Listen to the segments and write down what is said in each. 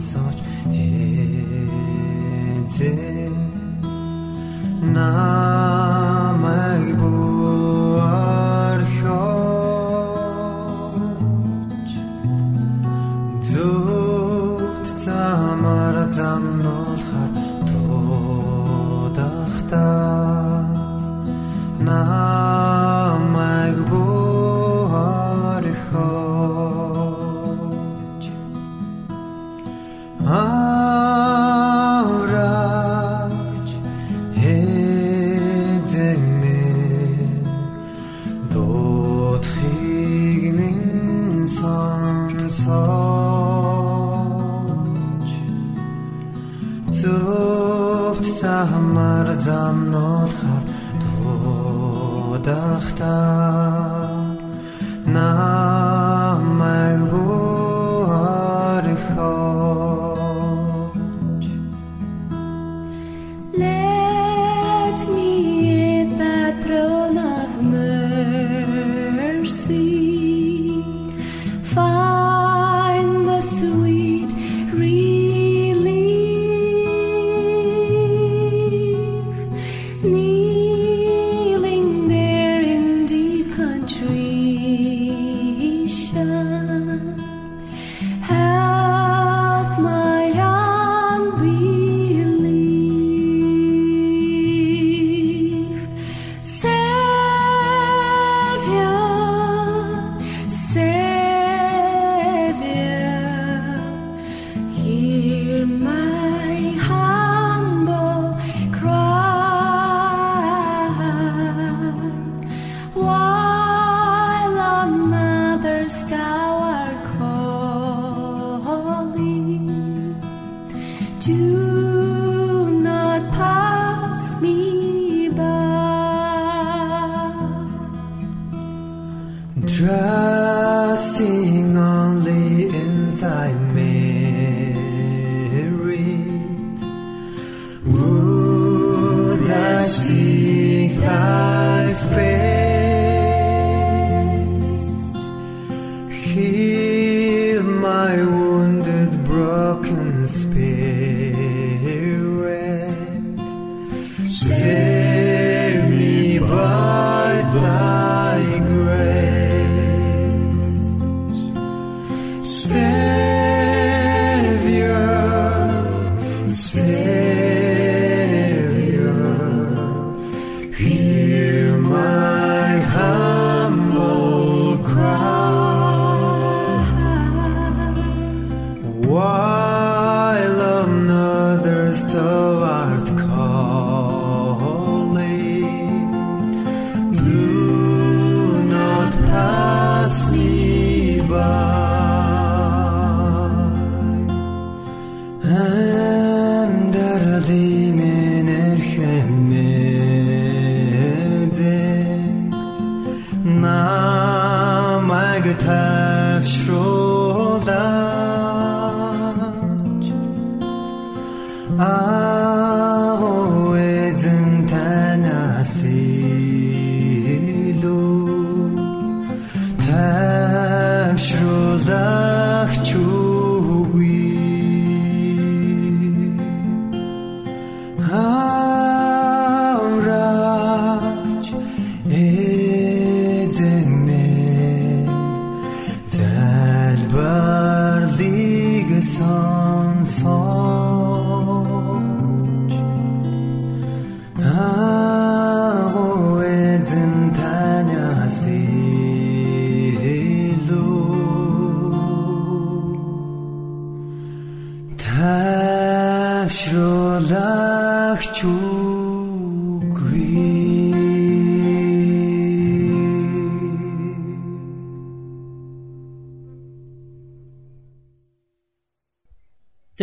Намайг тавшруулаа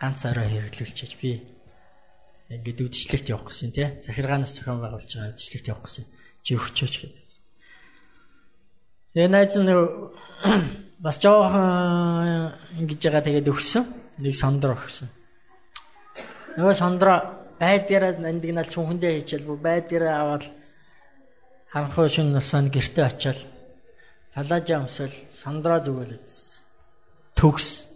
ганц орой хэрэглүүлчихэж би ингээд үдшилтэд явах гэсэн тий. Захиргаанаас зохион байгуулж байгаа үдшилтэд явах гэсэн. Чи өгчөөч гэдэг. Тэгээ найз нь бас жоохон ингэж байгаа тэгээд өгсөн. Нэг сондро өгсөн. Нөгөө сондро байдгаараа нандинал чүнхэндээ хийчихэл бүр байдгаараа аваад ханхуу шин насанд гэрте очиад палажа өмсөл сондро зүгэлэжсэн. Төгс.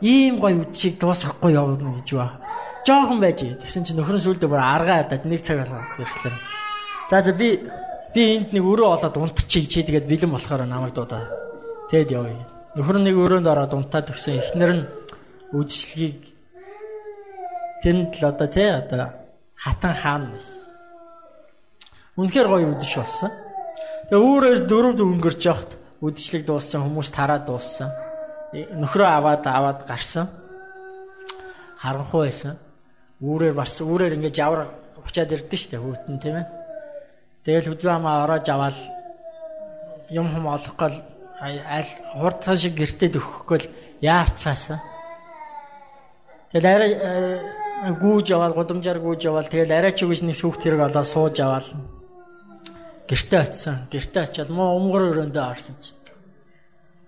ийм гоё үдшийг дуусгахгүй явна гэж ба. Жохон байж. Тэгсэн чинь нөхөр нь сүлдө бүр аргаа хадаад нэг цаг болгоод ирэхлээр. За за би би энд нэг өрөө олоод унтчих чи тэгээд бэлэн болохоор намайг дуудаа. Тэгэд явъя. Нөхөр нэг өрөөнд ороод унтаад өгсөн. Эхнэр нь үдшилгийг тэнд л одоо тий одоо хатан хаан байсан. Үнэхээр гоё үдэш болсон. Тэгээ өөрөөр дөрөв өнгөрч явахт үдшилэг дууссан хүмүүс тараад дууссан. Нөхрөө аваад аваад гарсан. Харанхуй байсан. Үүрээр бас үүрээр ингэж явар учаад ирдэ штэ хүүтэн тийм ээ. Тэгэл хүзүү хамаа ороож аваад юм хум олохгүй аль хурдхан шиг гэртээ өгөхгүй л яарцаасан. Тэгэл арай э, гүүж аваад гудамжаар гүүж аваад тэгэл арай ч үгүйс нэг сүхт хэрэг олоо сууж аваад гэртээ очисон. Гэртээ очиад муу өмгөр өрөөндөө орсон чи.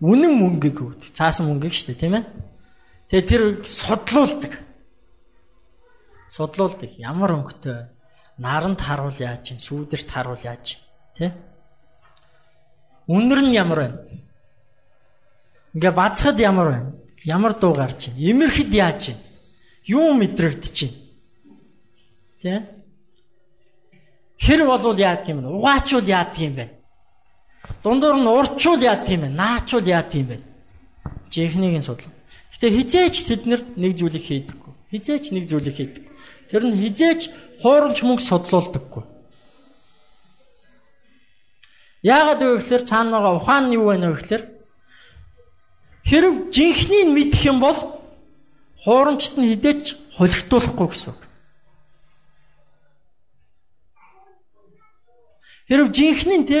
үнэн мөнгөийг өгдөг. Цаасан мөнгөийг шүү дээ, тийм ээ. Тэгээ тэр судлуулдаг. Судлуулдаг. Ямар өнгөтэй наранд харуул яаж чинь, сүүдэрт харуул яаж чинь, тий? Үнэр нь ямар байна? Ингээ бацхад ямар байна? Ямар дуу гарч чинь? Имэрхэд яаж чинь? Юу мэдрэгдэж чинь? Тий? Хэр болвол яадаг юм бэ? Угаачвал яадаг юм бэ? Дундуур нь урчуул яад тийм бэ? Наачуул яад тийм бэ? Жихнийг нь судлаа. Гэтэ хизээч тэд нэг зүйлийг хийдэггүй. Хизээч нэг зүйлийг хийдэг. Тэр нь хизээч хуурамч мөнгө судлуулдаггүй. Яагаад вэ гэхээр цаана байгаа ухаан нь юу байна вэ гэхээр хэрв жинхнийг мэдэх юм бол хуурамчт нь хідээч холигдуулахгүй гэсэн үг. Хэрв жинхний те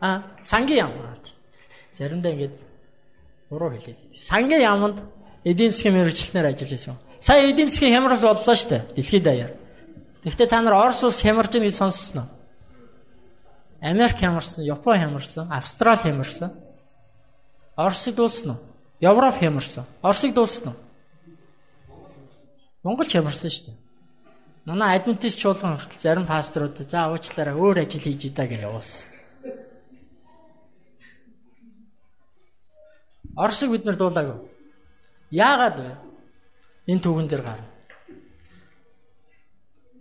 Аа, сангийн яам. Заримдаа ингэж Буруу хэлээ. Сангийн яамд эдийн засгийн мэрэгчлэнээр ажиллаж байсан. Сая эдийн засгийн хямрал боллоо шүү дээ. Дэлхийд даяар. Тэгэхдээ та нар Орос улс хямарж байгааг сонссноо. Америк хямарсан, Япон хямарсан, Австрали хямарсан. Оросыг дуусна уу? Европ хямарсан. Оросыг дуусна уу? Монгол хямарсан шүү дээ. Манай адвентист чуулган хүртэл зарим пасторууд за уучлаарай өөр ажил хийж идэ гэж явуулсан. Оршиг бид нар дуулаагүй. Яагаад вэ? Энэ түүхэн дээр гар.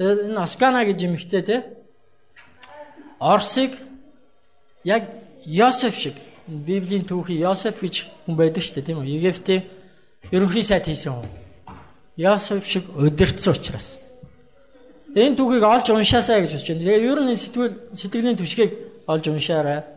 Энэ Оскана гэж юмхтэй те. Орсыг яг Йосеф шиг Библийн түүхий Йосеф гэж хүн байдаг шүү дээ тийм үү? Египтийн ерөнхий сайд хийсэн хүн. Йосеф шиг удирдсан учраас. Энэ түүхийг олж уншаасаа гэж байна. Тэгээ ер нь сэтгэл сэтгэлийн түшгийг олж уншаарай.